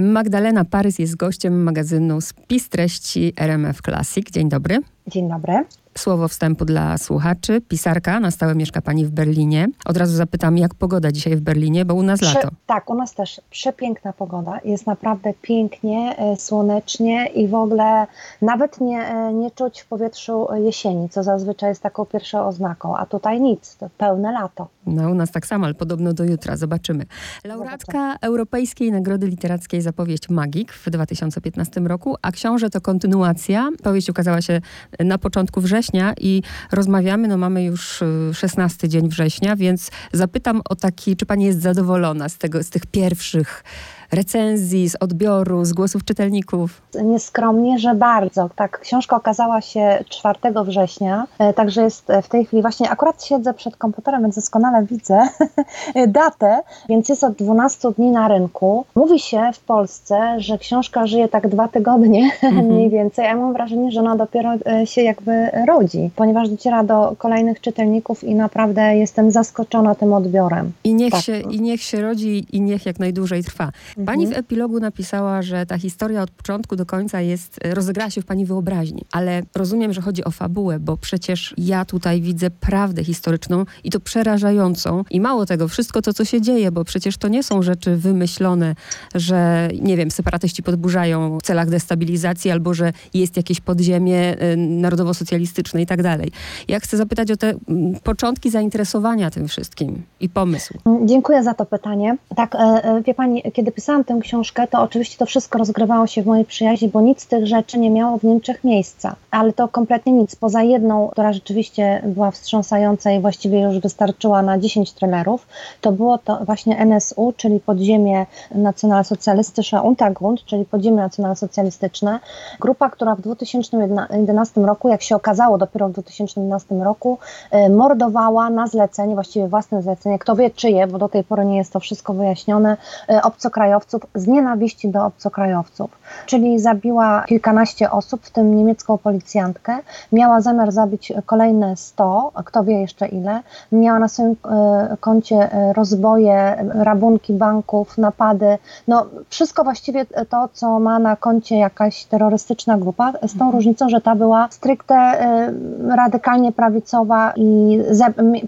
Magdalena Parys jest gościem magazynu Spis Treści RMF Classic. Dzień dobry. Dzień dobry. Słowo wstępu dla słuchaczy. Pisarka, na stałe mieszka pani w Berlinie. Od razu zapytam, jak pogoda dzisiaj w Berlinie, bo u nas Prze lato. tak, u nas też przepiękna pogoda. Jest naprawdę pięknie, e, słonecznie i w ogóle nawet nie, e, nie czuć w powietrzu jesieni, co zazwyczaj jest taką pierwszą oznaką, a tutaj nic, to pełne lato. No, u nas tak samo, ale podobno do jutra. Zobaczymy. Laureatka Europejskiej Nagrody Literackiej za powieść Magik w 2015 roku, a książę to kontynuacja. Powieść ukazała się na początku września i rozmawiamy, no mamy już y, 16 dzień września, więc zapytam o taki, czy pani jest zadowolona z, tego, z tych pierwszych recenzji, z odbioru, z głosów czytelników? Nieskromnie, że bardzo. Tak, książka okazała się 4 września, e, także jest w tej chwili właśnie, akurat siedzę przed komputerem, więc doskonale widzę datę, więc jest od 12 dni na rynku. Mówi się w Polsce, że książka żyje tak dwa tygodnie Mhm. mniej więcej, a ja mam wrażenie, że ona dopiero e, się jakby rodzi, ponieważ dociera do kolejnych czytelników i naprawdę jestem zaskoczona tym odbiorem. I niech, Tak. się, I niech się rodzi i niech jak najdłużej trwa. Pani w epilogu napisała, że ta historia od początku do końca jest, rozegrała się w pani wyobraźni, ale rozumiem, że chodzi o fabułę, bo przecież ja tutaj widzę prawdę historyczną i to przerażającą. I mało tego, wszystko to, co się dzieje, bo przecież to nie są rzeczy wymyślone, że nie wiem, separatyści podburzają w celach destabilizacji albo że jest jakieś podziemie y, narodowo-socjalistyczne i tak dalej. Ja chcę zapytać o te mm, początki zainteresowania tym wszystkim i pomysł. Dziękuję za to pytanie. Tak, e, e, wie Pani, kiedy pisałam tę książkę, to oczywiście to wszystko rozgrywało się w mojej przyjaźni, bo nic z tych rzeczy nie miało w Niemczech miejsca. Ale to kompletnie nic. Poza jedną, która rzeczywiście była wstrząsająca i właściwie już wystarczyła na 10 trailerów, to było to właśnie NSU, czyli podziemie nacjonalsocjalistyczne Untergrund, czyli podziemie nacjonalsocjalistyczne. Grupa, która w 2011 roku, jak się okazało dopiero w 2011 roku, e, mordowała na zlecenie, właściwie własne zlecenie, kto wie czyje, bo do tej pory nie jest to wszystko wyjaśnione, e, obcokrajowców z nienawiści do obcokrajowców. Czyli zabiła kilkanaście osób, w tym niemiecką policjantkę. Miała zamiar zabić kolejne 100, kto wie jeszcze ile. Miała na swoim e, koncie e, rozboje, rabunki banków, napady. No wszystko właściwie to, co ma na koncie jakaś terrorystyczna grupa, z tą różnicą, że ta była stricte e, radykalnie prawicowa i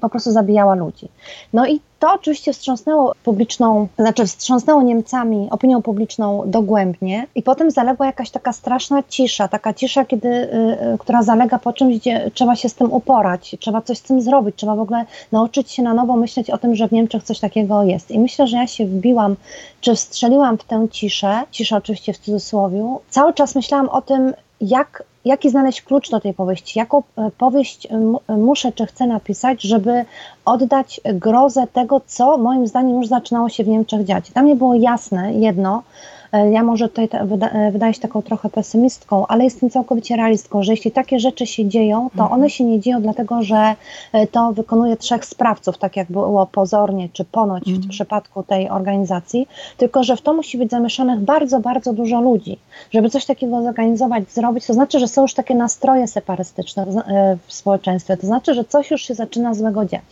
po prostu zabijała ludzi. No i to oczywiście wstrząsnęło publiczną, znaczy wstrząsnęło Niemcami, opinią publiczną dogłębnie i potem zaległa jakaś taka straszna cisza, taka cisza, kiedy, y, y, która zalega po czymś, gdzie trzeba się z tym uporać, trzeba coś z tym zrobić, trzeba w ogóle nauczyć się na nowo myśleć o tym, że w Niemczech coś takiego jest. I myślę, że ja się wbiłam, czy wstrzeliłam w tę ciszę, ciszę oczywiście w cudzysłowie, cały czas myślałam o tym, jak, jaki znaleźć klucz do tej powieści, jaką e, powieść m- muszę czy chcę napisać, żeby oddać grozę tego, co moim zdaniem już zaczynało się w Niemczech dziać. Dla mnie było jasne jedno, e, ja może tutaj e, wydaję się taką trochę pesymistką, ale jestem całkowicie realistką, że jeśli takie rzeczy się dzieją, to one się nie dzieją dlatego, że e, to wykonuje trzech sprawców, tak jak było pozornie, czy ponoć w przypadku tej organizacji, tylko że w to musi być zamieszanych bardzo, bardzo dużo ludzi. Żeby coś takiego zorganizować, zrobić, to znaczy, że są już takie nastroje separystyczne e, w społeczeństwie, to znaczy, że coś już się zaczyna złego dziać.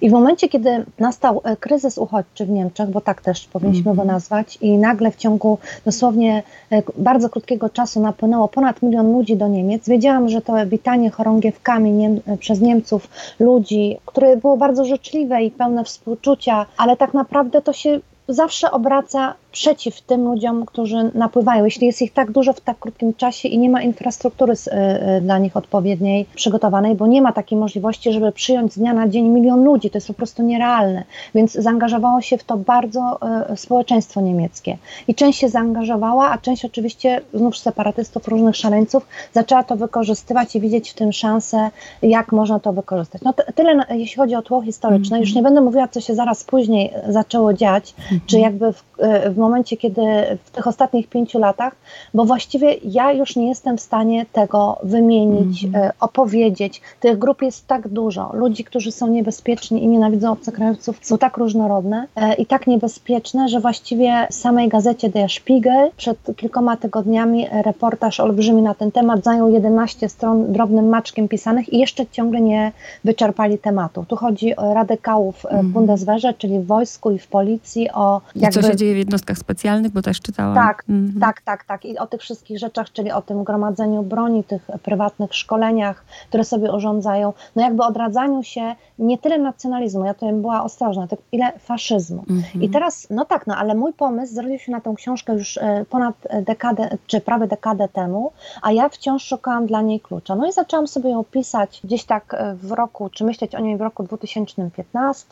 I w momencie, kiedy nastał e, kryzys uchodźczy w Niemczech, bo tak też powinniśmy go nazwać, i nagle w ciągu dosłownie e, bardzo krótkiego czasu napłynęło ponad milion ludzi do Niemiec, wiedziałam, że to witanie chorągiewkami Niem e, przez Niemców ludzi, które było bardzo życzliwe i pełne współczucia, ale tak naprawdę to się zawsze obraca przeciw tym ludziom, którzy napływają. Jeśli jest ich tak dużo w tak krótkim czasie i nie ma infrastruktury y, y, dla nich odpowiedniej przygotowanej, bo nie ma takiej możliwości, żeby przyjąć z dnia na dzień milion ludzi, to jest po prostu nierealne. Więc zaangażowało się w to bardzo y, społeczeństwo niemieckie. I część się zaangażowała, a część oczywiście znów separatystów, różnych szaleńców zaczęła to wykorzystywać i widzieć w tym szansę, jak można to wykorzystać. No tyle, jeśli chodzi o tło historyczne. Już nie będę mówiła, co się zaraz później zaczęło dziać, czy jakby w, e, w momencie, kiedy w tych ostatnich pięciu latach, bo właściwie ja już nie jestem w stanie tego wymienić, e, opowiedzieć. Tych grup jest tak dużo. Ludzi, którzy są niebezpieczni i nienawidzą obcokrajowców, są tak różnorodne e, i tak niebezpieczne, że właściwie w samej gazecie Der Spiegel przed kilkoma tygodniami reportaż olbrzymi na ten temat zajął 11 stron drobnym maczkiem pisanych i jeszcze ciągle nie wyczerpali tematu. Tu chodzi o radykałów e, w Bundeswehrze, czyli w wojsku i w policji, o I co się dzieje w jednostkach środkach specjalnych, bo też czytałam. Tak, mhm. tak, tak, tak. I o tych wszystkich rzeczach, czyli o tym gromadzeniu broni, tych prywatnych szkoleniach, które sobie urządzają. No jakby odradzaniu się nie tyle nacjonalizmu, ja tutaj była ostrożna, tylko ile faszyzmu. Mhm. I teraz, no tak, no ale mój pomysł zrodził się na tą książkę już e, ponad dekadę, czy prawie dekadę temu, a ja wciąż szukałam dla niej klucza. No i zaczęłam sobie ją pisać gdzieś tak e, w roku, czy myśleć o niej w roku 2015.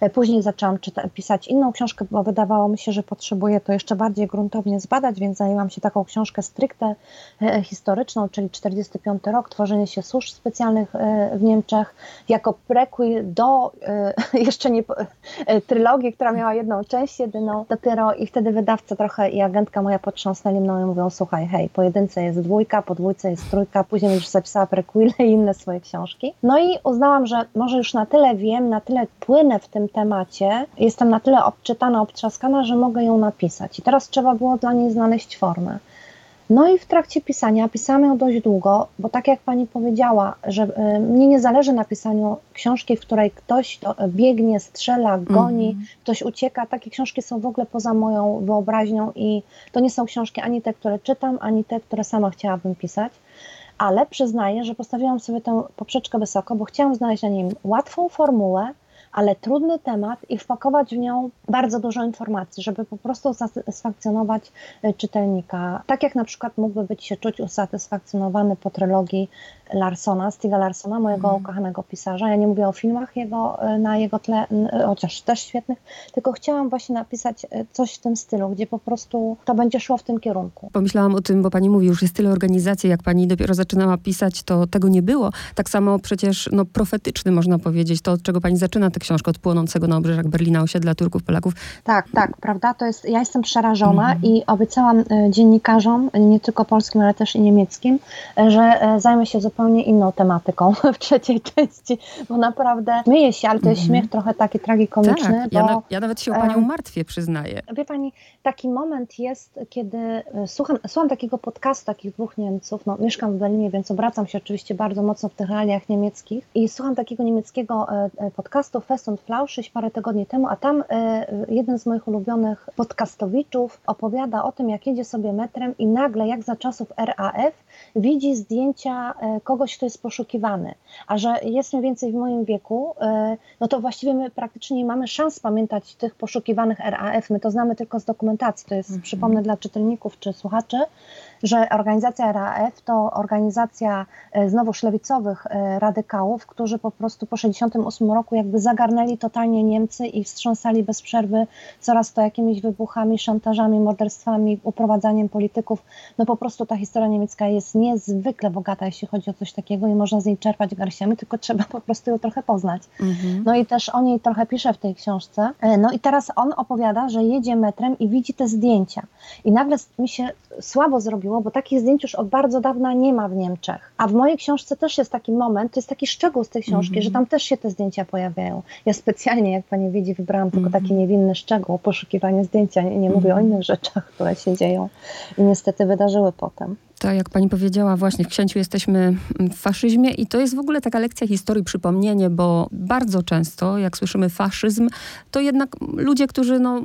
E, później zaczęłam czyta- pisać inną książkę, bo wydawało mi się, że potrzebuję to jeszcze bardziej gruntownie zbadać, więc zajęłam się taką książkę stricte historyczną, czyli 45 rok, tworzenie się służb specjalnych w Niemczech, jako prequel do jeszcze nie trylogii, która miała jedną część jedyną dopiero i wtedy wydawca trochę i agentka moja potrząsnęli mną i mówią, słuchaj, hej, po jedynce jest dwójka, po dwójce jest trójka, później już zapisała prequile i inne swoje książki. No i uznałam, że może już na tyle wiem, na tyle płynę w tym temacie, jestem na tyle obczytana, obtrzaskana, że mogę ją napisać. I teraz trzeba było dla niej znaleźć formę. No i w trakcie pisania, pisałam ją dość długo, bo tak jak pani powiedziała, że y, mnie nie zależy na pisaniu książki, w której ktoś biegnie, strzela, goni, mm. ktoś ucieka. Takie książki są w ogóle poza moją wyobraźnią i to nie są książki ani te, które czytam, ani te, które sama chciałabym pisać. Ale przyznaję, że postawiłam sobie tę poprzeczkę wysoko, bo chciałam znaleźć na niej łatwą formułę, ale trudny temat i wpakować w nią bardzo dużo informacji, żeby po prostu usatysfakcjonować e, czytelnika. Tak jak na przykład mógłby być się czuć usatysfakcjonowany po trylogii Larsona, Stiga Larsona, mojego mm. ukochanego pisarza. Ja nie mówię o filmach jego, e, na jego tle, chociaż też świetnych, tylko chciałam właśnie napisać e, coś w tym stylu, gdzie po prostu to będzie szło w tym kierunku. Pomyślałam o tym, bo pani mówi, już jest tyle organizacji, jak pani dopiero zaczynała pisać, to tego nie było. Tak samo przecież no, profetyczny można powiedzieć, to od czego pani zaczyna tę książkę, od płonącego na obrzeżach Berlina osiedla Turków, Polaków. Tak, tak, prawda? To jest, ja jestem przerażona mm. i obiecałam e, dziennikarzom, nie tylko polskim, ale też i niemieckim, że zajmę się zupełnie inną tematyką w trzeciej części, bo naprawdę śmieję się, ale to jest -hmm. śmiech trochę taki tragikomiczny. Tak, bo, ja, na, ja nawet się o panią martwię, przyznaję. Wie pani, taki moment jest, kiedy e, słucham, słucham takiego podcastu takich dwóch Niemców, no mieszkam w Berlinie, więc obracam się oczywiście bardzo mocno w tych realiach niemieckich i słucham takiego niemieckiego e, e, podcastu Fest und Flauschig parę tygodni temu, a tam jeden z moich ulubionych podcastowiczów opowiada o tym, jak jedzie sobie metrem i nagle, jak za czasów RAF, widzi zdjęcia kogoś, kto jest poszukiwany. A że jest mniej więcej w moim wieku, e, no to właściwie my praktycznie nie mamy szans pamiętać tych poszukiwanych RAF. My to znamy tylko z dokumentacji. To jest, mhm. przypomnę dla czytelników czy słuchaczy, że organizacja RAF to organizacja e, znowu lewicowych e, radykałów, którzy po prostu po 1968 roku jakby zagarnęli totalnie Niemcy i wstrząsali bez przerwy coraz to jakimiś wybuchami, szantażami, morderstwami, uprowadzaniem polityków. No po prostu ta historia niemiecka jest niezwykle bogata, jeśli chodzi o coś takiego i można z niej czerpać garściami, tylko trzeba po prostu ją trochę poznać. Mhm. No i też o niej trochę pisze w tej książce. E, no i teraz on opowiada, że jedzie metrem i widzi te zdjęcia. I nagle mi się słabo zrobiło, bo takich zdjęć już od bardzo dawna nie ma w Niemczech. A w mojej książce też jest taki moment, to jest taki szczegół z tej książki, mm -hmm. że tam też się te zdjęcia pojawiają. Ja specjalnie, jak pani widzi, wybrałam tylko mm -hmm. taki niewinny szczegół, poszukiwanie zdjęcia. Nie, nie mówię mm -hmm. o mhm. innych rzeczach, które się dzieją i niestety wydarzyły potem. Tak, jak pani powiedziała, właśnie w księciu jesteśmy w faszyzmie i to jest w ogóle taka lekcja historii, przypomnienie, bo bardzo często, jak słyszymy faszyzm, to jednak ludzie, którzy no,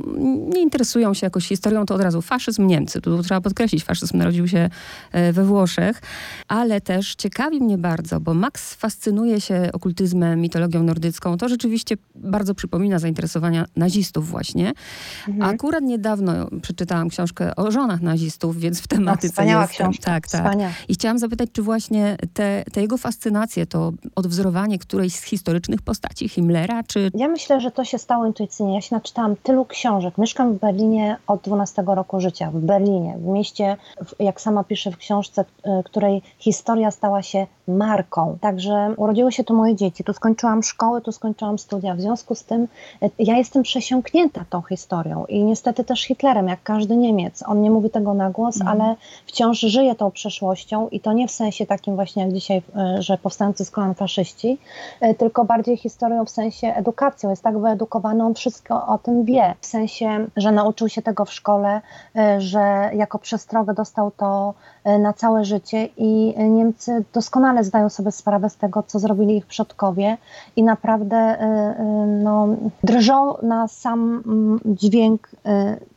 nie interesują się jakoś historią, to od razu faszyzm Niemcy. Tu trzeba podkreślić, faszyzm narodził się e, we Włoszech, ale też ciekawi mnie bardzo, bo Max fascynuje się okultyzmem, mitologią nordycką. To rzeczywiście bardzo przypomina zainteresowania nazistów właśnie. Mhm. Akurat niedawno przeczytałam książkę o żonach nazistów, więc w tematyce no, jestem. Książka. Tak, tak. I chciałam zapytać, czy właśnie te, te jego fascynacje, to odwzorowanie którejś z historycznych postaci Himmlera, czy... Ja myślę, że to się stało intuicyjnie. Ja się naczytałam tylu książek. Mieszkam w Berlinie od 12 roku życia. W Berlinie, w mieście, jak sama pisze w książce, y, której historia stała się marką. Także urodziły się tu moje dzieci. Tu skończyłam szkołę, tu skończyłam studia. W związku z tym y, ja jestem przesiąknięta tą historią i niestety też Hitlerem, jak każdy Niemiec. On nie mówi tego na głos, mm. ale wciąż żyje tą przeszłością i to nie w sensie takim właśnie jak dzisiaj, e, że powstający z kolan faszyści, e, tylko bardziej historią w sensie edukacją. Jest tak wyedukowany, on wszystko o tym wie. W sensie, że nauczył się tego w szkole, e, że jako przestrogę dostał to na całe życie i Niemcy doskonale doskonale zdają sobie sprawę z tego, co zrobili ich przodkowie i naprawdę no, drżą na sam mm, dźwięk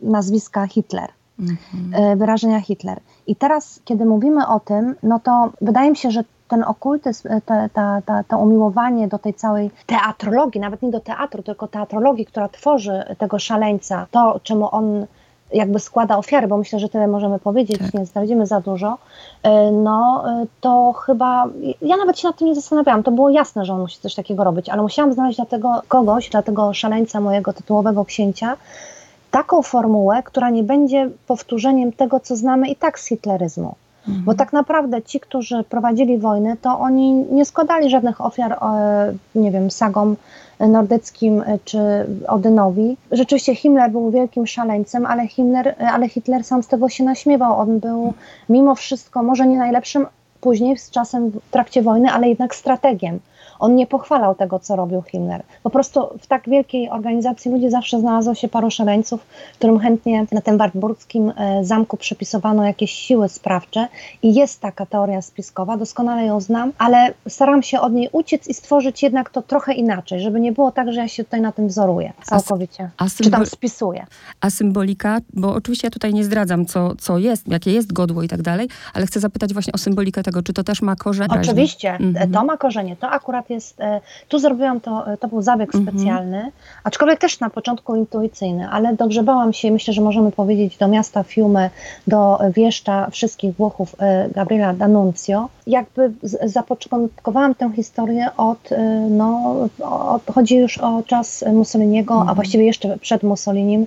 nazwiska Hitler. Mhm. Wyrażenia Hitler. I teraz, kiedy mówimy o tym, no to wydaje mi się, że ten okultyzm, ta, ta, ta, to umiłowanie do tej całej teatrologii, nawet nie do teatru, tylko teatrologii, która tworzy tego szaleńca, to czemu on jakby składa ofiary, bo myślę, że tyle możemy powiedzieć, tak. nie zdradzimy za dużo, e, no e, to chyba, ja nawet się nad tym nie zastanawiałam, to było jasne, że on musi coś takiego robić, ale musiałam znaleźć dla tego kogoś, dla tego szaleńca mojego tytułowego księcia, taką formułę, która nie będzie powtórzeniem tego, co znamy i tak z hitleryzmu. Mhm. Bo tak naprawdę ci, którzy prowadzili wojnę, to oni nie składali żadnych ofiar, e, nie wiem, sagom nordyckim e, czy Odynowi. Rzeczywiście Himmler był wielkim szaleńcem, ale, Himmler, e, ale Hitler sam z tego się naśmiewał. On był mimo wszystko może nie najlepszym później z czasem w trakcie wojny, ale jednak strategiem. On nie pochwalał tego, co robił Himmler. Po prostu w tak wielkiej organizacji ludzi zawsze znalazło się paru szaleńców, którym chętnie na tym wartburskim e, zamku przypisowano jakieś siły sprawcze i jest taka teoria spiskowa, doskonale ją znam, ale staram się od niej uciec i stworzyć jednak to trochę inaczej, żeby nie było tak, że ja się tutaj na tym wzoruję całkowicie, a, a czy tam spisuję. A symbolika, bo oczywiście ja tutaj nie zdradzam, co, co jest, jakie jest godło i tak dalej, ale chcę zapytać właśnie o symbolikę tego, czy to też ma korzenie? Oczywiście, mhm. to ma korzenie, to akurat jest, e, tu zrobiłam to, e, to był zabieg mhm. specjalny, aczkolwiek też na początku intuicyjny, ale dogrzebałam się, myślę, że możemy powiedzieć, do miasta Fiume, do wieszcza wszystkich Włochów e, Gabriela D'Annunzio. Jakby zapoczątkowałam tę historię od, no, od, chodzi już o czas Mussoliniego, mhm. a właściwie jeszcze przed Mussolinim,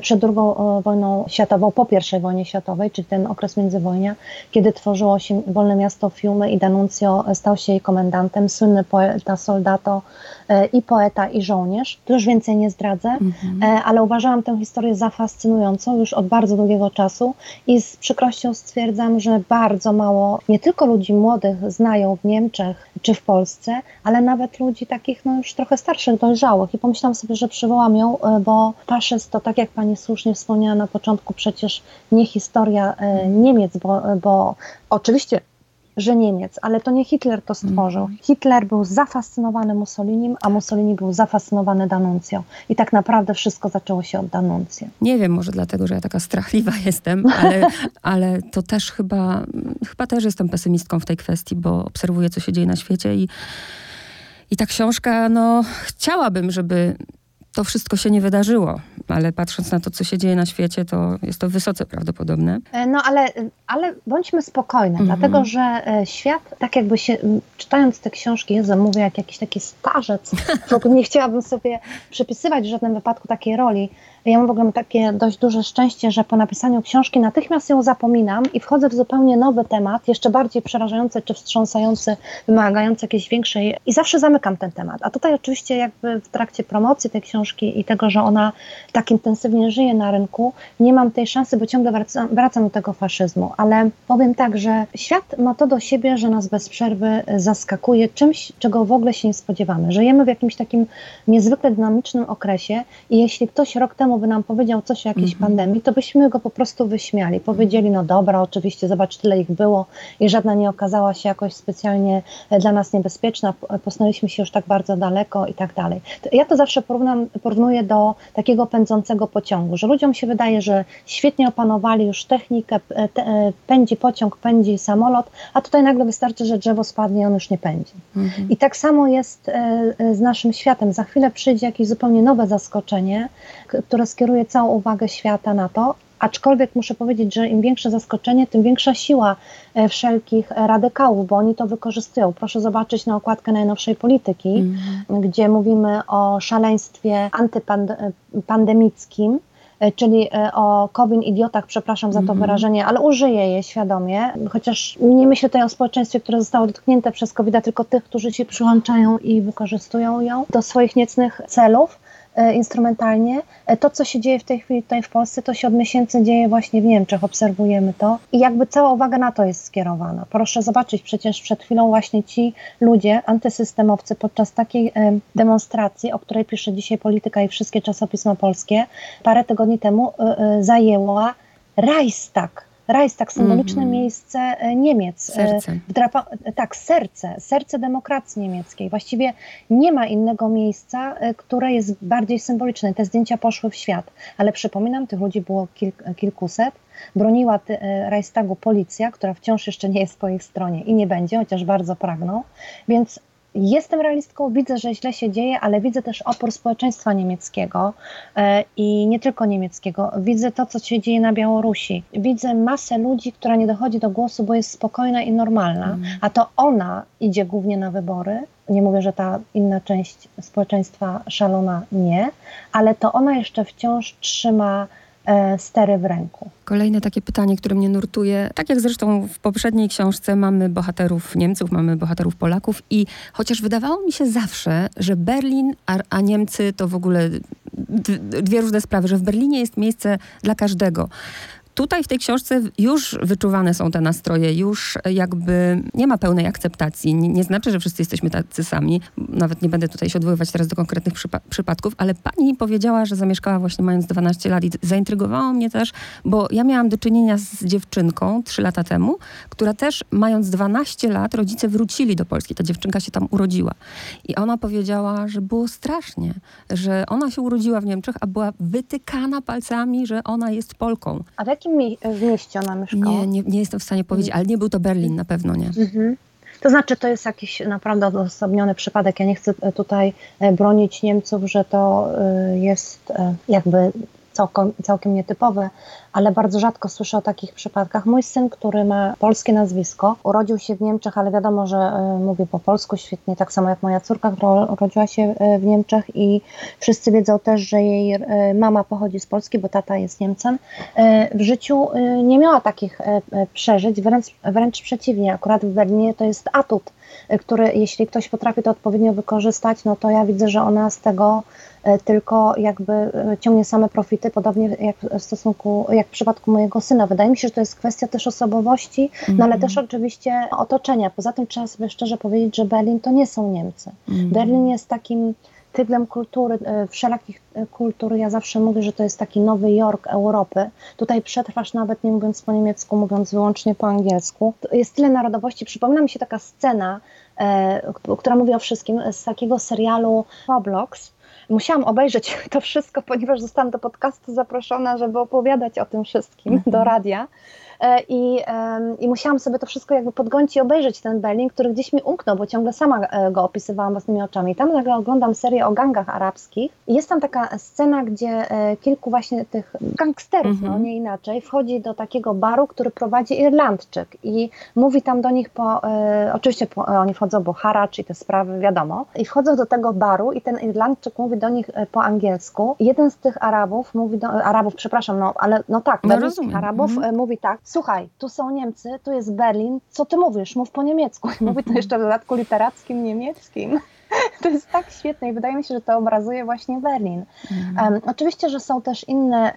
przed II wojną światową, po I wojnie światowej, czyli ten okres międzywojnia, kiedy tworzyło się wolne miasto Fiume i D'Annunzio stał się jej komendantem, słynny poeta, soldato e, i poeta i żołnierz. Tu już więcej nie zdradzę, mhm. E, ale uważałam tę historię za fascynującą już od bardzo długiego czasu i z przykrością stwierdzam, że bardzo mało nie tylko ludzi młodych znają w Niemczech czy w Polsce, ale nawet ludzi takich no już trochę starszych, dojrzałych i pomyślałam sobie, że przywołam ją, e, bo faszyzm to tak jak Pani słusznie wspomniała na początku, przecież nie historia Niemiec, bo, bo oczywiście że Niemiec, ale to nie Hitler to stworzył. Mm. Hitler był zafascynowany Mussolinim, a Mussolini był zafascynowany Danuncją. I tak naprawdę wszystko zaczęło się od Danuncją. Nie wiem, może dlatego, że ja taka strachliwa jestem, ale, ale to też chyba, chyba też jestem pesymistką w tej kwestii, bo obserwuję, co się dzieje na świecie i i ta książka, no, chciałabym, żeby to wszystko się nie wydarzyło, ale patrząc na to, co się dzieje na świecie, to jest to wysoce prawdopodobne. E, no ale, ale bądźmy spokojne, mhm. dlatego że e, świat, tak jakby się, czytając te książki, Jezu, mówię jak jakiś taki starzec, w ogóle nie chciałabym sobie przypisywać w żadnym wypadku takiej roli, ja mam w ogóle takie dość duże szczęście, że po napisaniu książki natychmiast ją zapominam i wchodzę w zupełnie nowy temat, jeszcze bardziej przerażający czy wstrząsający, wymagający jakiejś większej i zawsze zamykam ten temat. A tutaj oczywiście jakby w trakcie promocji tej książki i tego, że ona tak intensywnie żyje na rynku, nie mam tej szansy, bo ciągle wracam, wracam do tego faszyzmu. Ale powiem tak, że świat ma to do siebie, że nas bez przerwy zaskakuje czymś, czego w ogóle się nie spodziewamy. Żyjemy w jakimś takim niezwykle dynamicznym okresie i jeśli ktoś rok temu by nam powiedział coś o jakiejś -hmm. pandemii, to byśmy go po prostu wyśmiali. Powiedzieli, no dobra, oczywiście, zobacz, tyle ich było i żadna nie okazała się jakoś specjalnie e, dla nas niebezpieczna, posunęliśmy się już tak bardzo daleko i tak dalej. Ja to zawsze porównam, porównuję do takiego pędzącego pociągu, że ludziom się wydaje, że świetnie opanowali już technikę, e, te, e, pędzi pociąg, pędzi samolot, a tutaj nagle wystarczy, że drzewo spadnie i on już nie pędzi. -hmm. I tak samo jest z naszym światem. Za chwilę przyjdzie jakieś zupełnie nowe zaskoczenie, które skieruje całą uwagę świata na to, Aczkolwiek muszę powiedzieć, że im większe zaskoczenie, tym większa siła e, wszelkich radykałów, bo oni to wykorzystują. Proszę zobaczyć na okładkę najnowszej polityki, mm. gdzie mówimy o szaleństwie antypandemickim, e, czyli e, o Kowin idiotach, przepraszam za to mm. wyrażenie, ale użyję je świadomie, chociaż nie myślę tutaj o społeczeństwie, które zostało dotknięte przez covid tylko tych, którzy się przyłączają i wykorzystują ją do swoich niecnych celów. E, instrumentalnie. E, to, co się dzieje w tej chwili tutaj w Polsce, to się od miesięcy dzieje właśnie w Niemczech, obserwujemy to i jakby cała uwaga na to jest skierowana. Proszę zobaczyć, przecież przed chwilą właśnie ci ludzie, antysystemowcy podczas takiej e, demonstracji, o której pisze dzisiaj Polityka i wszystkie czasopisma polskie, parę tygodni temu zajęła Reichstag Reichstag, symboliczne mm -hmm. miejsce Niemiec. Serce. Wdrapa, tak, serce, serce demokracji niemieckiej. Właściwie nie ma innego miejsca, które jest bardziej symboliczne. Te zdjęcia poszły w świat, ale przypominam, tych ludzi było kilk, kilkuset. Broniła Reichstagu policja, która wciąż jeszcze nie jest po ich stronie i nie będzie, chociaż bardzo pragną. Więc Jestem realistką, widzę, że źle się dzieje, ale widzę też opór społeczeństwa niemieckiego e, i nie tylko niemieckiego. Widzę to, co się dzieje na Białorusi. Widzę masę ludzi, która nie dochodzi do głosu, bo jest spokojna i normalna, mm. a to ona idzie głównie na wybory. Nie mówię, że ta inna część społeczeństwa szalona nie, ale to ona jeszcze wciąż trzyma stery w ręku. Kolejne takie pytanie, które mnie nurtuje. Tak jak zresztą w poprzedniej książce mamy bohaterów Niemców, mamy bohaterów Polaków i chociaż wydawało mi się zawsze, że Berlin, a, a Niemcy to w ogóle dwie różne sprawy, że w Berlinie jest miejsce dla każdego. Tutaj w tej książce już wyczuwane są te nastroje, już jakby nie ma pełnej akceptacji. Nie, nie znaczy, że wszyscy jesteśmy tacy sami. Nawet nie będę tutaj się odwoływać teraz do konkretnych przypa przypadków, ale pani powiedziała, że zamieszkała właśnie mając 12 lat i zaintrygowało mnie też, bo ja miałam do czynienia z dziewczynką 3 lata temu, która też mając 12 lat rodzice wrócili do Polski. Ta dziewczynka się tam urodziła. I ona powiedziała, że było strasznie, że ona się urodziła w Niemczech, a była wytykana palcami, że ona jest Polką. A w jakim mi w mieście ona mieszkała? Nie, nie, nie jestem w stanie powiedzieć, ale nie był to Berlin, na pewno nie. Mhm. To znaczy, to jest jakiś naprawdę odosobniony przypadek. Ja nie chcę tutaj e, bronić Niemców, że to e, jest e, jakby całkiem, całkiem nietypowe, ale bardzo rzadko słyszę o takich przypadkach. Mój syn, który ma polskie nazwisko, urodził się w Niemczech, ale wiadomo, że y, mówi po polsku świetnie, tak samo jak moja córka, która urodziła się y, w Niemczech i wszyscy wiedzą też, że jej y, mama pochodzi z Polski, bo tata jest Niemcem. W życiu nie miała takich przeżyć, wręcz, wręcz przeciwnie. Akurat w Berlinie to jest atut, który jeśli ktoś potrafi to odpowiednio wykorzystać, no to ja widzę, że ona z tego E, tylko jakby e, ciągnie same profity, podobnie jak w stosunku, jak w przypadku mojego syna. Wydaje mi się, że to jest kwestia też osobowości, no ale mhm. też oczywiście otoczenia. Poza tym trzeba sobie szczerze powiedzieć, że Berlin to nie są Niemcy. Mm. Berlin jest takim tyglem kultury, e, wszelakich kultur. Ja zawsze mówię, że to jest taki Nowy Jork Europy. Tutaj przetrwasz nawet nie mówiąc po niemiecku, mówiąc wyłącznie po angielsku. Jest tyle narodowości. Przypomina mi się taka scena, e, która mówi o wszystkim, z takiego serialu Roblox, musiałam obejrzeć to wszystko, ponieważ zostałam do podcastu zaproszona, żeby opowiadać o tym wszystkim do radia. E, I, I musiałam sobie to wszystko jakby podgonić i obejrzeć ten Berlin, który gdzieś mi umknął, bo ciągle sama e, go opisywałam własnymi oczami. Tam nagle oglądam serię o gangach arabskich i jest tam taka scena, gdzie e, kilku właśnie tych gangsterów, no mhm. nie inaczej, wchodzi do takiego baru, który prowadzi Irlandczyk i mówi tam do nich po, oczywiście po, oni wchodzą, bo haracz i te sprawy, wiadomo, i wchodzą do tego baru i ten Irlandczyk mówi do nich po angielsku. Jeden z tych Arabów mówi do, Arabów, przepraszam, no ale no tak, no, Arabów -hmm. mówi tak, słuchaj, tu są Niemcy, tu jest Berlin, co ty mówisz? Mów po niemiecku. Mówi to jeszcze w dodatku literackim niemieckim. To jest tak świetne i wydaje mi się, że to obrazuje właśnie Berlin. Mhm. Um, oczywiście, że są też inne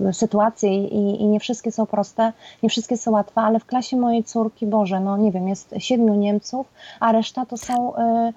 um, sytuacje i, i, nie wszystkie są proste, nie wszystkie są łatwe, ale w klasie mojej córki, Boże, no nie wiem, jest siedmiu Niemców, a reszta to są y,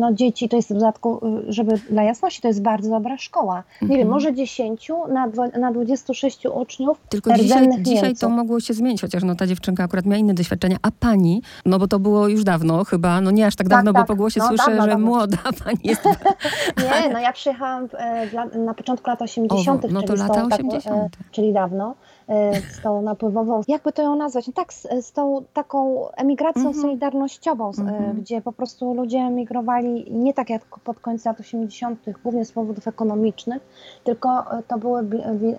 no, dzieci, to jest w dodatku, y, żeby dla jasności, to jest bardzo dobra szkoła. Nie mhm. wiem, może dziesięciu na, na 26 uczniów Tylko dzisiaj, dzisiaj to mogło się zmienić, chociaż no, ta dziewczynka akurat miała inne doświadczenia, a pani, no bo to było już dawno chyba, no nie aż tak dawno, tak, bo po głosie no, słyszę, dawno, że dawno. młoda pani jest. nie, no ja przyjechałam e, na początku lat 80., o, no to lata 80. Tak, e, czyli dawno. E, z tą napływową, jakby to ją nazwać, no tak, z, z tą taką emigracją mm -hmm. solidarnościową, mm -hmm. gdzie po prostu ludzie emigrowali nie tak jak pod koniec lat 80., głównie z powodów ekonomicznych, tylko to były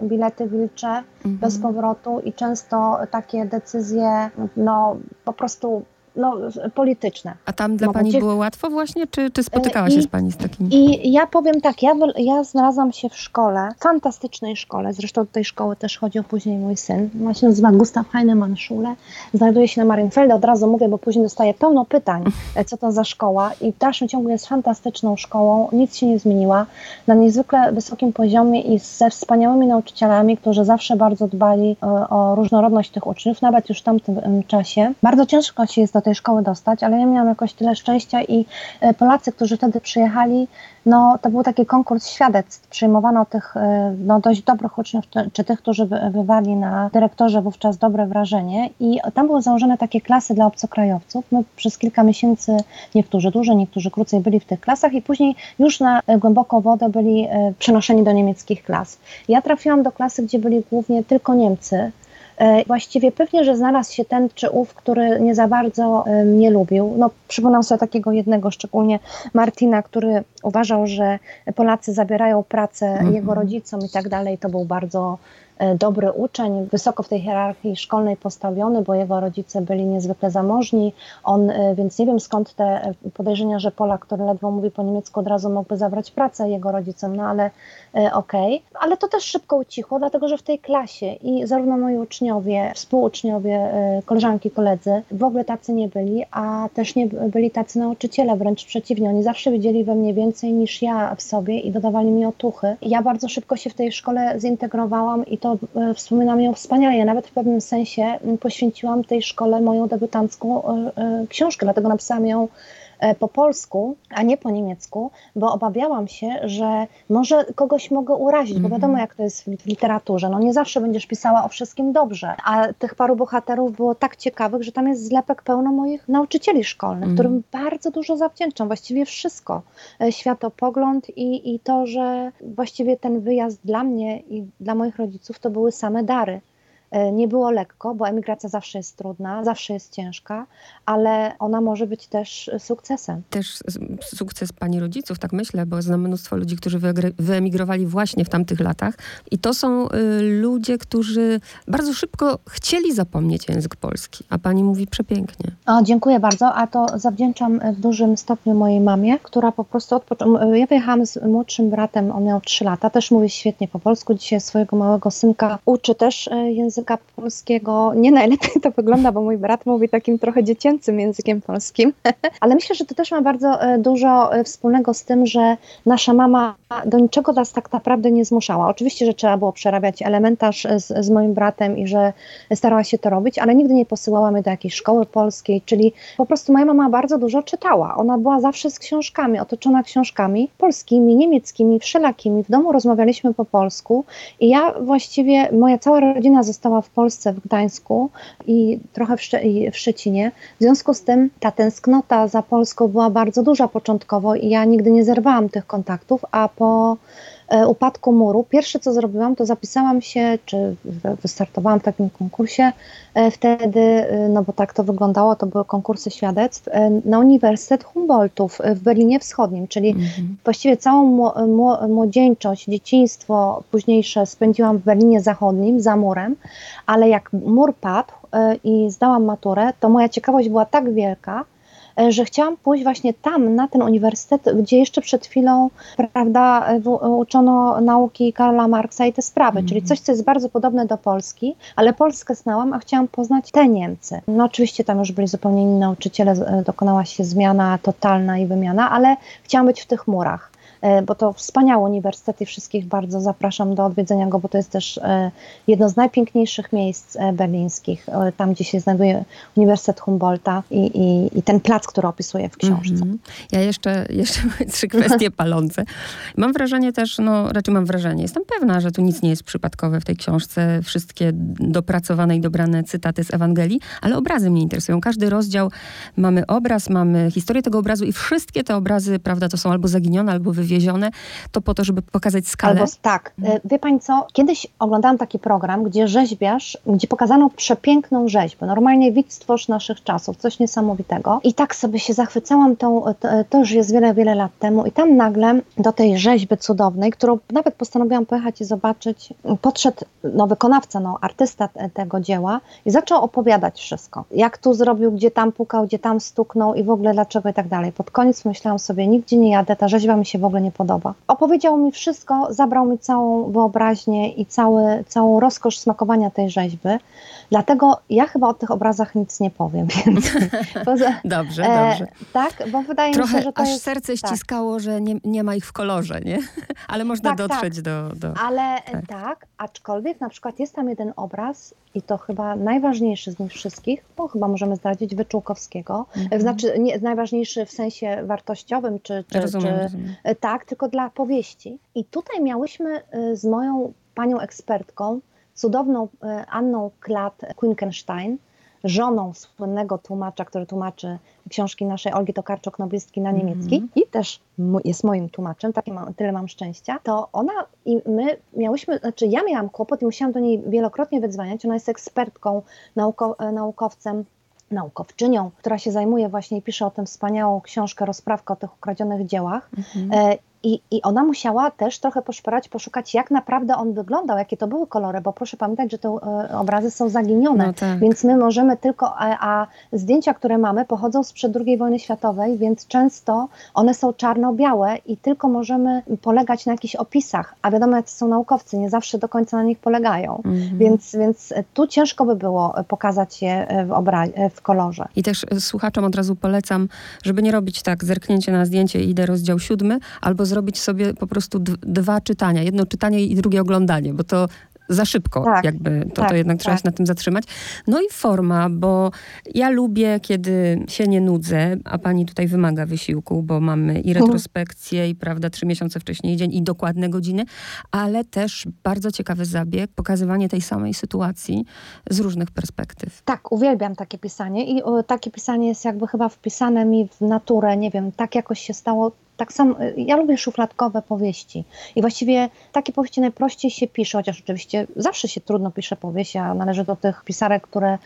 bilety wilcze mm -hmm. bez powrotu i często takie decyzje, no po prostu no, polityczne. A tam dla Pani było łatwo właśnie, czy, czy spotykała I, się z Pani z takim? I ja powiem tak, ja, ja znalazłam się w szkole, fantastycznej szkole, zresztą do tej szkoły też chodził później mój syn, ma się nazywa Gustav Heinemann Schule, znajduje się na Marienfelde, od razu mówię, bo później dostaję pełno pytań, co to za szkoła i w dalszym ciągu jest fantastyczną szkołą, nic się nie zmieniła, na niezwykle wysokim poziomie i ze wspaniałymi nauczycielami, którzy zawsze bardzo dbali o, e, o różnorodność tych uczniów, nawet już w tamtym czasie. Bardzo ciężko się jest do tej tej szkoły dostać, ale ja miałam jakoś tyle szczęścia i e, Polacy, którzy wtedy przyjechali, no to był taki konkurs świadectw. Przyjmowano tych e, no, dość dobrych uczniów, czy tych, którzy wywali na dyrektorze wówczas dobre wrażenie i tam były założone takie klasy dla obcokrajowców. My przez kilka miesięcy, niektórzy dłużej, niektórzy krócej byli w tych klasach i później już na głęboką wodę byli przenoszeni do niemieckich klas. Ja trafiłam do klasy, gdzie byli głównie tylko Niemcy, E, właściwie pewnie, że znalazł się ten czy ów, który nie za bardzo e, mnie lubił. No, przypominam sobie takiego jednego, szczególnie Martina, który uważał, że Polacy zabierają pracę mhm. jego rodzicom i tak dalej. To był bardzo E, dobry uczeń, wysoko w tej hierarchii szkolnej postawiony, bo jego rodzice byli niezwykle zamożni. On, e, więc nie wiem skąd te e, podejrzenia, że Polak, który ledwo mówi po niemiecku, od razu mógłby zabrać pracę jego rodzicom, no ale okej. Okay. Ale to też szybko ucichło, dlatego że w tej klasie i zarówno moi uczniowie, współuczniowie, koleżanki, koledzy w ogóle tacy nie byli, a też nie byli tacy nauczyciele, wręcz przeciwnie. Oni zawsze widzieli we mnie więcej niż ja w sobie i dodawali mi otuchy. Ja bardzo szybko się w tej szkole zintegrowałam i to to e, wspominam ją wspaniale. Ja nawet w pewnym sensie poświęciłam tej szkole moją debiutancką e, e, książkę, dlatego napisałam ją po polsku, a nie po niemiecku, bo obawiałam się, że może kogoś mogę urazić, bo mhm. wiadomo jak to jest w literaturze, no nie zawsze będziesz pisała o wszystkim dobrze, a tych paru bohaterów było tak ciekawych, że tam jest zlepek pełno moich nauczycieli szkolnych, mm. którym bardzo dużo zawdzięczam, właściwie wszystko. Światopogląd i, i to, że właściwie ten wyjazd dla mnie i dla moich rodziców to były same dary. E, nie było lekko, bo emigracja zawsze jest trudna, zawsze jest ciężka, ale ona może być też sukcesem. Też sukces pani rodziców, tak myślę, bo znam mnóstwo ludzi, którzy wyemigrowali właśnie w tamtych latach i to są y, ludzie, którzy bardzo szybko chcieli zapomnieć język polski, a pani mówi przepięknie. O, dziękuję bardzo, a to zawdzięczam w dużym stopniu mojej mamie, która po prostu od początku, ja wyjechałam z młodszym bratem, on miał 3 lata, też mówi świetnie po polsku, dzisiaj swojego małego synka uczy też y, języka polskiego nie najlepiej to wygląda, bo mój brat mówi takim trochę dziecięcym językiem polskim, ale myślę, że to też ma bardzo e, dużo e, wspólnego z tym, że nasza mama do niczego nas tak naprawdę nie zmuszała. Oczywiście, że trzeba było przerabiać elementarz z, z moim bratem i że starała się to robić, ale nigdy nie posyłała mnie do jakiejś szkoły polskiej, czyli po prostu moja mama bardzo dużo czytała. Ona była zawsze z książkami, otoczona książkami polskimi, niemieckimi, wszelakimi. W domu rozmawialiśmy po polsku i ja właściwie, moja cała rodzina została w Polsce, w Gdańsku i trochę w, Szcze w Szczecinie. W związku z tym ta tęsknota za Polską była bardzo duża początkowo i ja nigdy nie zerwałam tych kontaktów, a po upadku muru, pierwsze co zrobiłam, to zapisałam się, czy wystartowałam w takim konkursie e, wtedy, e, no bo tak to wyglądało, to były konkursy świadectw, na Uniwersytet Humboldtów w Berlinie Wschodnim, czyli mhm. właściwie całą młodzieńczość, dzieciństwo późniejsze spędziłam w Berlinie Zachodnim, za murem, ale jak mur padł i zdałam maturę, to moja ciekawość była tak wielka, E, że chciałam pójść właśnie tam, na ten uniwersytet, gdzie jeszcze przed chwilą, prawda, uczono nauki Karla Marksa i te sprawy, mm. czyli coś, co jest bardzo podobne do Polski, ale Polskę znałam, a chciałam poznać te Niemcy. No oczywiście tam już byli zupełnie inni nauczyciele, e, dokonała się zmiana totalna i wymiana, ale chciałam być w tych murach. E, bo to wspaniały uniwersytet i wszystkich bardzo zapraszam do odwiedzenia go, bo to jest też e, jedno z najpiękniejszych miejsc e, berlińskich, tam gdzie się znajduje Uniwersytet Humboldta i, i, i ten plac, który opisuję w książce. Mm -hmm. Ja jeszcze, jeszcze trzy kwestie palące. Mam wrażenie też, no raczej mam wrażenie, jestem pewna, że tu nic nie jest przypadkowe w tej książce, wszystkie dopracowane i dobrane cytaty z Ewangelii, ale obrazy mnie interesują. Każdy rozdział mamy obraz, mamy historię tego obrazu i wszystkie te obrazy, prawda, to są albo zaginione, albo wywiezione wywiezione, to po to, żeby pokazać skalę? Albo tak. E, wie Pani co, kiedyś oglądałam taki program, gdzie rzeźbiarz, gdzie pokazano przepiękną rzeźbę, normalnie widz stworz naszych czasów, coś niesamowitego. I tak sobie się zachwycałam tą, to, to już jest wiele, wiele lat temu i tam nagle do tej rzeźby cudownej, którą nawet postanowiłam pojechać i zobaczyć, podszedł no, wykonawca, no, artysta tego dzieła i zaczął opowiadać wszystko. Jak tu zrobił, gdzie tam pukał, gdzie tam stuknął i w ogóle dlaczego i tak dalej. Pod koniec myślałam sobie, nigdzie nie jadę, ta rzeźba mi się w ogóle nie podoba. Opowiedział mi wszystko, zabrał mi całą wyobraźnię i cały, całą rozkosz smakowania tej rzeźby. Dlatego ja chyba o tych obrazach nic nie powiem. Więc poza, dobrze, e, dobrze. Tak, bo wydaje Trochę mi się, że to aż jest, serce tak. ściskało, że nie, nie ma ich w kolorze, nie? Ale można tak, dotrzeć tak. Do, do... Ale tak. tak, aczkolwiek na przykład jest tam jeden obraz i to chyba najważniejszy z nich wszystkich, bo chyba możemy zdradzić Wyczółkowskiego. Mhm. Znaczy, nie, najważniejszy w sensie wartościowym, czy, czy, rozumiem, czy rozumiem. tak, tylko dla powieści. I tutaj miałyśmy y, z moją panią ekspertką, cudowną y, Anną Klat Quinkenstein, żoną słynnego tłumacza, który tłumaczy książki naszej Olgi Tokarczuk-Noblistki na niemiecki mm -hmm. i też jest moim tłumaczem, takie mam, tyle mam szczęścia, to ona i my miałyśmy, znaczy ja miałam kłopot i musiałam do niej wielokrotnie wydzwaniać, ona jest ekspertką, nauko, e, naukowcem, naukowczynią, która się zajmuje właśnie i pisze o tym wspaniałą książkę, rozprawkę o tych ukradzionych dziełach. Mm -hmm. I, I ona musiała też trochę poszperać, poszukać, jak naprawdę on wyglądał, jakie to były kolory, bo proszę pamiętać, że te e, obrazy są zaginione, no tak. więc my możemy tylko, a, a, zdjęcia, które mamy, pochodzą sprzed II wojny światowej, więc często one są czarno-białe i tylko możemy polegać na jakichś opisach, a wiadomo, jak są naukowcy, nie zawsze do końca na nich polegają, mhm. więc, więc tu ciężko by było pokazać je w, obra- w kolorze. I też słuchaczom od razu polecam, żeby nie robić tak, zerknięcie na zdjęcie i idę rozdział siódmy, albo zrobić sobie po prostu dwa czytania. Jedno czytanie i drugie oglądanie, bo to za szybko, tak, jakby to, tak, to jednak tak. trzeba się na tym zatrzymać. No i forma, bo ja lubię, kiedy się nie nudzę, a pani tutaj wymaga wysiłku, bo mamy i retrospekcję, i prawda, trzy miesiące wcześniej dzień, i dokładne godziny, ale też bardzo ciekawy zabieg, pokazywanie tej samej sytuacji z różnych perspektyw. Tak, uwielbiam takie pisanie i o, takie pisanie jest jakby chyba wpisane mi w naturę, nie wiem, tak jakoś się stało tak samo, ja lubię szufladkowe powieści i właściwie takie powieści najprościej się pisze, chociaż oczywiście zawsze się trudno pisze powieść, a należy do tych pisarek, które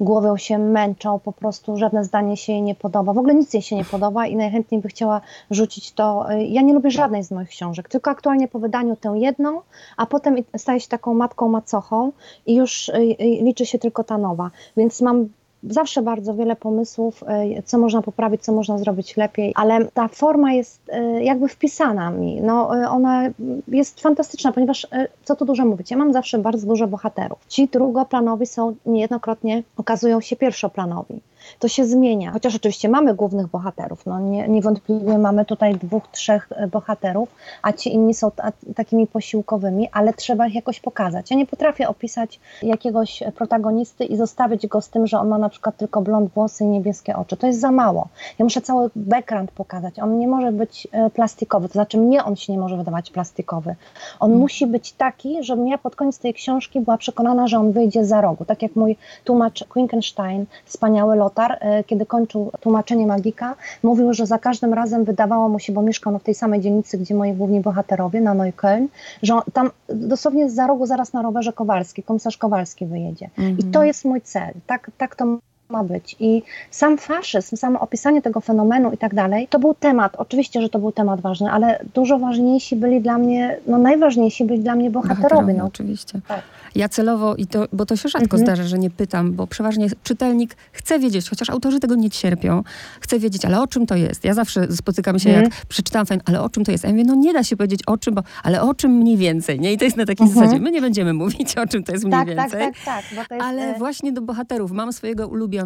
głową się męczą, po prostu żadne zdanie się jej nie podoba, w ogóle nic jej się nie podoba i najchętniej by chciała rzucić to. Ja nie lubię żadnej z moich książek, tylko aktualnie po wydaniu tę jedną, a potem staje się taką matką macochą i już y, y, liczy się tylko ta nowa, więc mam zawsze bardzo wiele pomysłów, e, co można poprawić, co można zrobić lepiej, ale ta forma jest e, jakby wpisana mi. No, e, ona jest fantastyczna, ponieważ co tu dużo mówić, ja mam zawsze bardzo dużo bohaterów. Ci drugoplanowi są niejednokrotnie, okazują się pierwszoplanowi to się zmienia. Chociaż oczywiście mamy głównych bohaterów, no nie, niewątpliwie mamy tutaj dwóch, trzech e, bohaterów, a ci inni są takimi posiłkowymi, ale trzeba ich jakoś pokazać. Ja nie potrafię opisać jakiegoś protagonisty i zostawić go z tym, że on ma na przykład tylko blond włosy i niebieskie oczy. To jest za mało. Ja muszę cały background pokazać. On nie może być e, plastikowy, to znaczy mnie on się nie może wydawać plastikowy. On hmm. musi być taki, żebym ja pod koniec tej książki była przekonana, że on wyjdzie za rogu. Tak jak mój tłumacz Quinkenstein, wspaniały lot Lotar, e, kiedy kończył tłumaczenie Magika, mówił, że za każdym razem wydawało mu się, bo mieszkał w tej samej dzielnicy, gdzie moi główni bohaterowie, na Neukölln, że tam dosłownie za rogu zaraz na rowerze Kowalski, komisarz Kowalski wyjedzie. Mhm. I to jest mój cel. Tak, tak to ma być. I sam faszyzm, samo opisanie tego fenomenu i tak dalej, to był temat, oczywiście, że to był temat ważny, ale dużo ważniejsi byli dla mnie, no najważniejsi byli dla mnie bohaterowie. bohaterowie no. Oczywiście. Tak. Ja celowo, i to, bo to się rzadko mhm. zdarza, że nie pytam, bo przeważnie czytelnik chce wiedzieć, chociaż autorzy tego nie cierpią, chce wiedzieć, ale o czym to jest? Ja zawsze spotykam się, mhm. jak przeczytam fan, ale o czym to jest? Ja mówię, no nie da się powiedzieć o czym, bo, ale o czym mniej więcej, nie? I to jest na takiej mhm. zasadzie, my nie będziemy mówić o czym to jest mniej tak, więcej. Tak, tak, tak. Jest, ale e, właśnie do bohaterów mam swojego ulubionego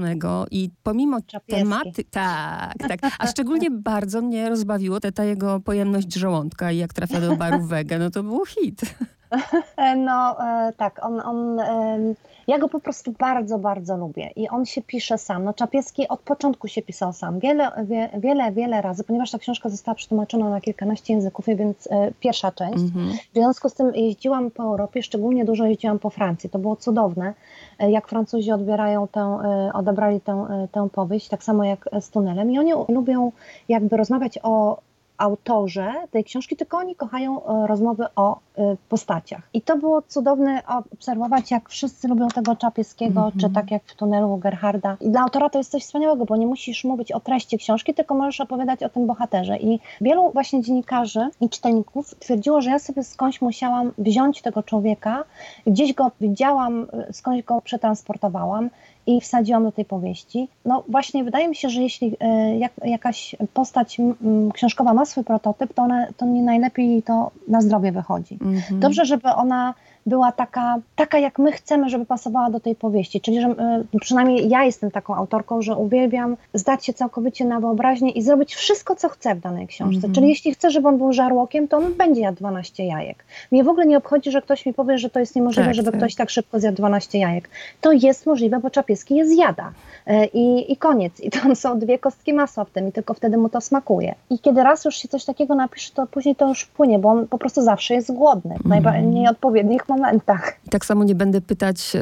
i pomimo tematy, tak, tak, a szczególnie bardzo mnie rozbawiło ta, ta jego pojemność żołądka i jak trafia do barów wege, no to był hit. No e, tak, on, on, ja go po prostu bardzo, bardzo lubię i on się pisze sam. No Czapieski od początku się pisał sam, wiele, wie, wiele, wiele razy, ponieważ ta książka została przetłumaczona na kilkanaście języków, więc e, pierwsza część. Mhm. W związku z tym jeździłam po Europie, szczególnie dużo jeździłam po Francji. To było cudowne, e, jak Francuzi odbierają tę, odebrali tę, tę powieść, tak samo jak z tunelem i oni lubią jakby rozmawiać o autorze tej książki, tylko oni kochają rozmowy o postaciach. I to było cudowne obserwować, jak wszyscy lubią tego Czapieskiego, mm -hmm. czy tak jak w tunelu Gerharda. I dla autora to jest coś wspaniałego, bo nie musisz mówić o treści książki, tylko możesz opowiadać o tym bohaterze. I wielu właśnie dziennikarzy i czytelników twierdziło, że ja sobie skądś musiałam wziąć tego człowieka, gdzieś go widziałam, skądś go przetransportowałam i wsadziłam do tej powieści. No właśnie wydaje mi się, że jeśli e, jak, jakaś postać książkowa ma swój prototyp, to, ona, to nie najlepiej to na zdrowie wychodzi. -hmm. Dobrze, żeby ona była taka, taka, jak my chcemy, żeby pasowała do tej powieści. Czyli, że y, przynajmniej ja jestem taką autorką, że uwielbiam zdać się całkowicie na wyobraźnię i zrobić wszystko, co chcę w danej książce. Mm -hmm. Czyli jeśli chcę, żeby on był żarłokiem, to on będzie jadł 12 jajek. Mnie w ogóle nie obchodzi, że ktoś mi powie, że to jest niemożliwe, tak, żeby tak. ktoś tak szybko zjadł 12 jajek. To jest możliwe, bo Czapieski je zjada. Y, I, I koniec. I tam są dwie kostki masła w tym i tylko wtedy mu to smakuje. I kiedy raz już się coś takiego napisze, to później to już płynie, bo on po prostu zawsze jest głodny w mm -hmm. najmniej odpowiednich momentach momentach. Tak samo nie będę pytać y,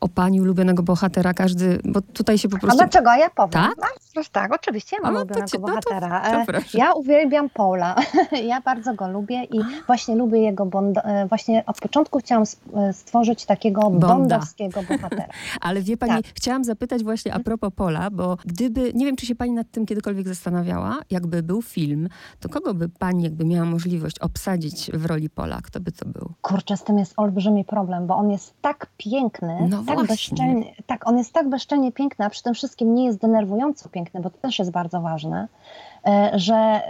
o pani ulubionego bohatera, każdy, bo tutaj się po prostu... A dlaczego? Ja powiem. Tak? No, tak, oczywiście ja mam no, ulubionego no bohatera. To, to, to ja uwielbiam Paula. ja bardzo go lubię i właśnie lubię jego bond... E, właśnie od początku chciałam e, stworzyć takiego Bonda. bondowskiego bohatera. Ale wie pani, tak. chciałam zapytać właśnie a propos Pola, bo gdyby, nie wiem, czy się pani nad tym kiedykolwiek zastanawiała, jakby był film, to kogo by pani jakby miała możliwość obsadzić w roli Pola? Kto by to był? Kurczę, z tym jest olbrzymi problem, bo on jest tak piękny, no tak bezczelnie, tak, on jest tak bezczelnie piękny, a przy tym wszystkim nie jest denerwująco piękny, bo to też jest bardzo ważne, e, że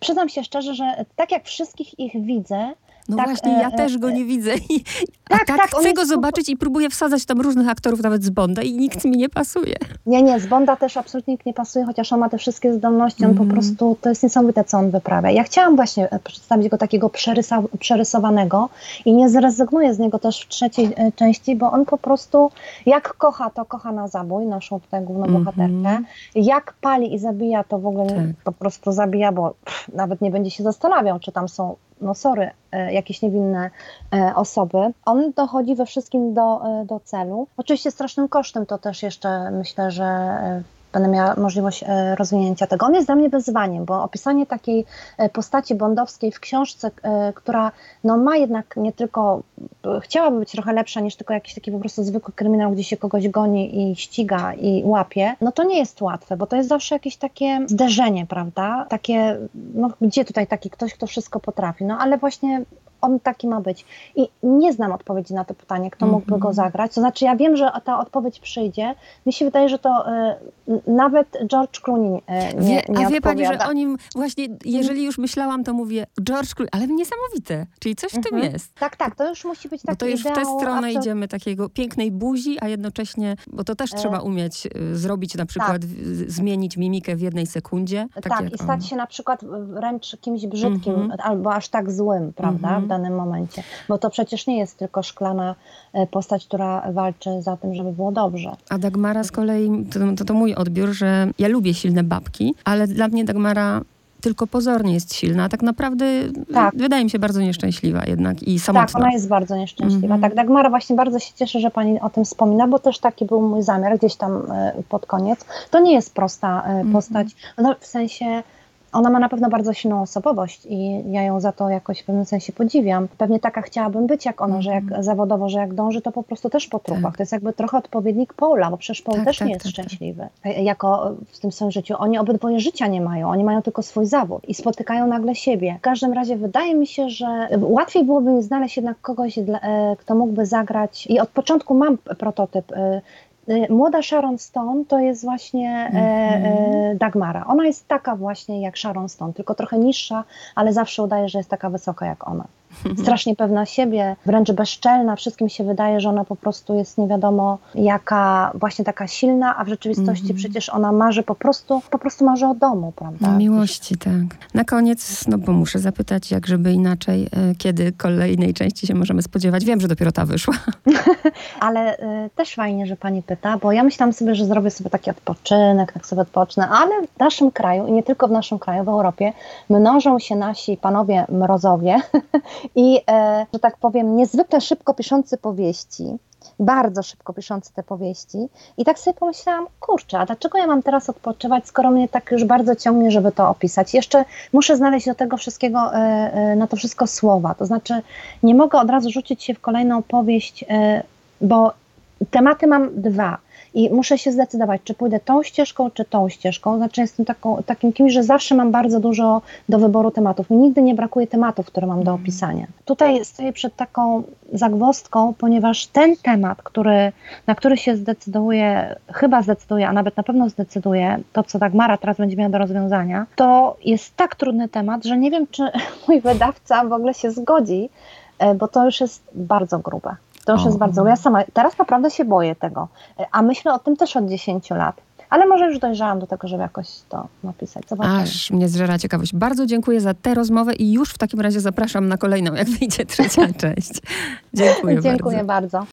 przyznam się szczerze, że tak jak wszystkich ich widzę, no tak, właśnie, ja e, też go e, nie widzę. I, tak, tak, tak, chcę go zobaczyć i próbuję wsadzać tam różnych aktorów, nawet z Bonda i nikt mi nie pasuje. Nie, nie, z Bonda też absolutnie nikt nie pasuje, chociaż on ma te wszystkie zdolności, on mm. po mhm. prostu, to jest niesamowite, co on wyprawia. Ja chciałam właśnie e, przedstawić go takiego przerysowanego i nie zrezygnuję z niego też w trzeciej części, bo on po prostu, jak kocha, to kocha na zabój, naszą tutaj główną mm -hmm. bohaterkę. Jak pali i zabija, to w ogóle tak. po prostu zabija, bo pff, nawet nie będzie się zastanawiał, czy tam są no sorry, e, jakieś niewinne e, osoby. On dochodzi we wszystkim do, e, do celu. Oczywiście strasznym kosztem to też jeszcze myślę, że będę miała możliwość e, rozwinięcia tego. On jest dla mnie wyzwaniem, bo opisanie takiej e, postaci bondowskiej w książce, e, która no, ma jednak nie tylko, chciałaby być trochę lepsza niż tylko jakiś taki po prostu zwykły kryminał, gdzie się kogoś goni i ściga i łapie, no to nie jest łatwe, bo to jest zawsze jakieś takie zderzenie, prawda? Takie, no gdzie tutaj taki ktoś, kto wszystko potrafi, no ale właśnie on taki ma być. I nie znam odpowiedzi na to pytanie, kto mógłby mm -hmm. go mhm. zagrać. To znaczy, ja wiem, że ta odpowiedź przyjdzie. Mi się wydaje, że to y, nawet George Clooney y, nie, nie A wie pani, że o nim właśnie, jeżeli już myślałam, to mówię George Clooney, ale niesamowite. Czyli coś w tym mm -hmm. jest. Tak, tak, to już musi być taki Bo to już w tę stronę absolut... idziemy takiego pięknej buzi, a jednocześnie, bo to też trzeba umieć y, zrobić na przykład, tak. zmienić mimikę w jednej sekundzie. Tak, tak i stać on. się na przykład wręcz kimś brzydkim, mm -hmm. albo aż tak złym, prawda? Mhm danym momencie. Bo to przecież nie jest tylko szklana e, postać, która walczy za tym, żeby było dobrze. A Dagmara z kolei, to, to, to mój odbiór, że ja lubię silne babki, ale dla mnie Dagmara tylko pozornie jest silna, a tak naprawdę tak. wydaje mi się bardzo nieszczęśliwa jednak i samotna. Tak, ona jest bardzo nieszczęśliwa. Mm -hmm. Tak, Dagmara właśnie bardzo się cieszę, że pani o tym wspomina, bo też taki był mój zamiar gdzieś tam e, pod koniec. To nie jest prosta e, postać, mm -hmm. w sensie ona ma na pewno bardzo silną osobowość i ja ją za to jakoś w pewnym sensie podziwiam. Pewnie taka chciałabym być jak ona, że jak mhm. zawodowo, że jak dąży, to po prostu też po trupach. Tak. To jest jakby trochę odpowiednik Paula, bo przecież Paul tak, też tak, nie jest tak, tak. szczęśliwy. Jako w tym swoim życiu. Oni obydwoje życia nie mają, oni mają tylko swój zawód i spotykają nagle siebie. W każdym razie wydaje mi się, że łatwiej byłoby mi znaleźć jednak kogoś, e, kto mógłby zagrać i od początku mam prototyp e, młoda Sharon Stone to jest właśnie mm -hmm. Dagmara. Ona jest taka właśnie jak Sharon Stone, tylko trochę niższa, ale zawsze udaje, że jest taka wysoka jak ona. Strasznie pewna siebie, wręcz bezczelna. Wszystkim się wydaje, że ona po prostu jest nie wiadomo jaka, właśnie taka silna, a w rzeczywistości mm -hmm. przecież ona marzy po prostu, po prostu marzy o domu, prawda? O miłości, tak. Na koniec, no bo muszę zapytać, jak żeby inaczej, e, kiedy kolejnej części się możemy spodziewać? Wiem, że dopiero ta wyszła. ale y, też fajnie, że pani pyta, bo ja myślałam sobie, że zrobię sobie taki odpoczynek, tak sobie odpocznę, ale w naszym kraju i nie tylko w naszym kraju, w Europie mnożą się nasi panowie mrozowie, i, e, że tak powiem, niezwykle szybko piszący powieści, bardzo szybko piszący te powieści. I tak sobie pomyślałam, kurczę, a dlaczego ja mam teraz odpoczywać, skoro mnie tak już bardzo ciągnie, żeby to opisać? Jeszcze muszę znaleźć do tego wszystkiego, e, e, na to wszystko słowa. To znaczy, nie mogę od razu rzucić się w kolejną powieść, e, bo tematy mam dwa i muszę się zdecydować, czy pójdę tą ścieżką, czy tą ścieżką. Znaczy, jestem taką, takim kimś, że zawsze mam bardzo dużo do wyboru tematów. Mi nigdy nie brakuje tematów, które mam do opisania. Tutaj stoję przed taką zagwozdką, ponieważ ten temat, który, na który się zdecyduje, chyba zdecyduje, a nawet na pewno zdecyduje, to co Dagmara teraz będzie miała do rozwiązania, to jest tak trudny temat, że nie wiem, czy mój wydawca w ogóle się zgodzi, e, bo to już jest bardzo grube. To już o. jest bardzo. Ja sama teraz naprawdę się boję tego. A myślę o tym też od 10 lat. Ale może już dojrzałam do tego, żeby jakoś to napisać. Zobaczymy. Aż mnie zżera ciekawość. Bardzo dziękuję za tę rozmowę i już w takim razie zapraszam na kolejną, jak wyjdzie trzecia część. Dziękuję, dziękuję bardzo. bardzo.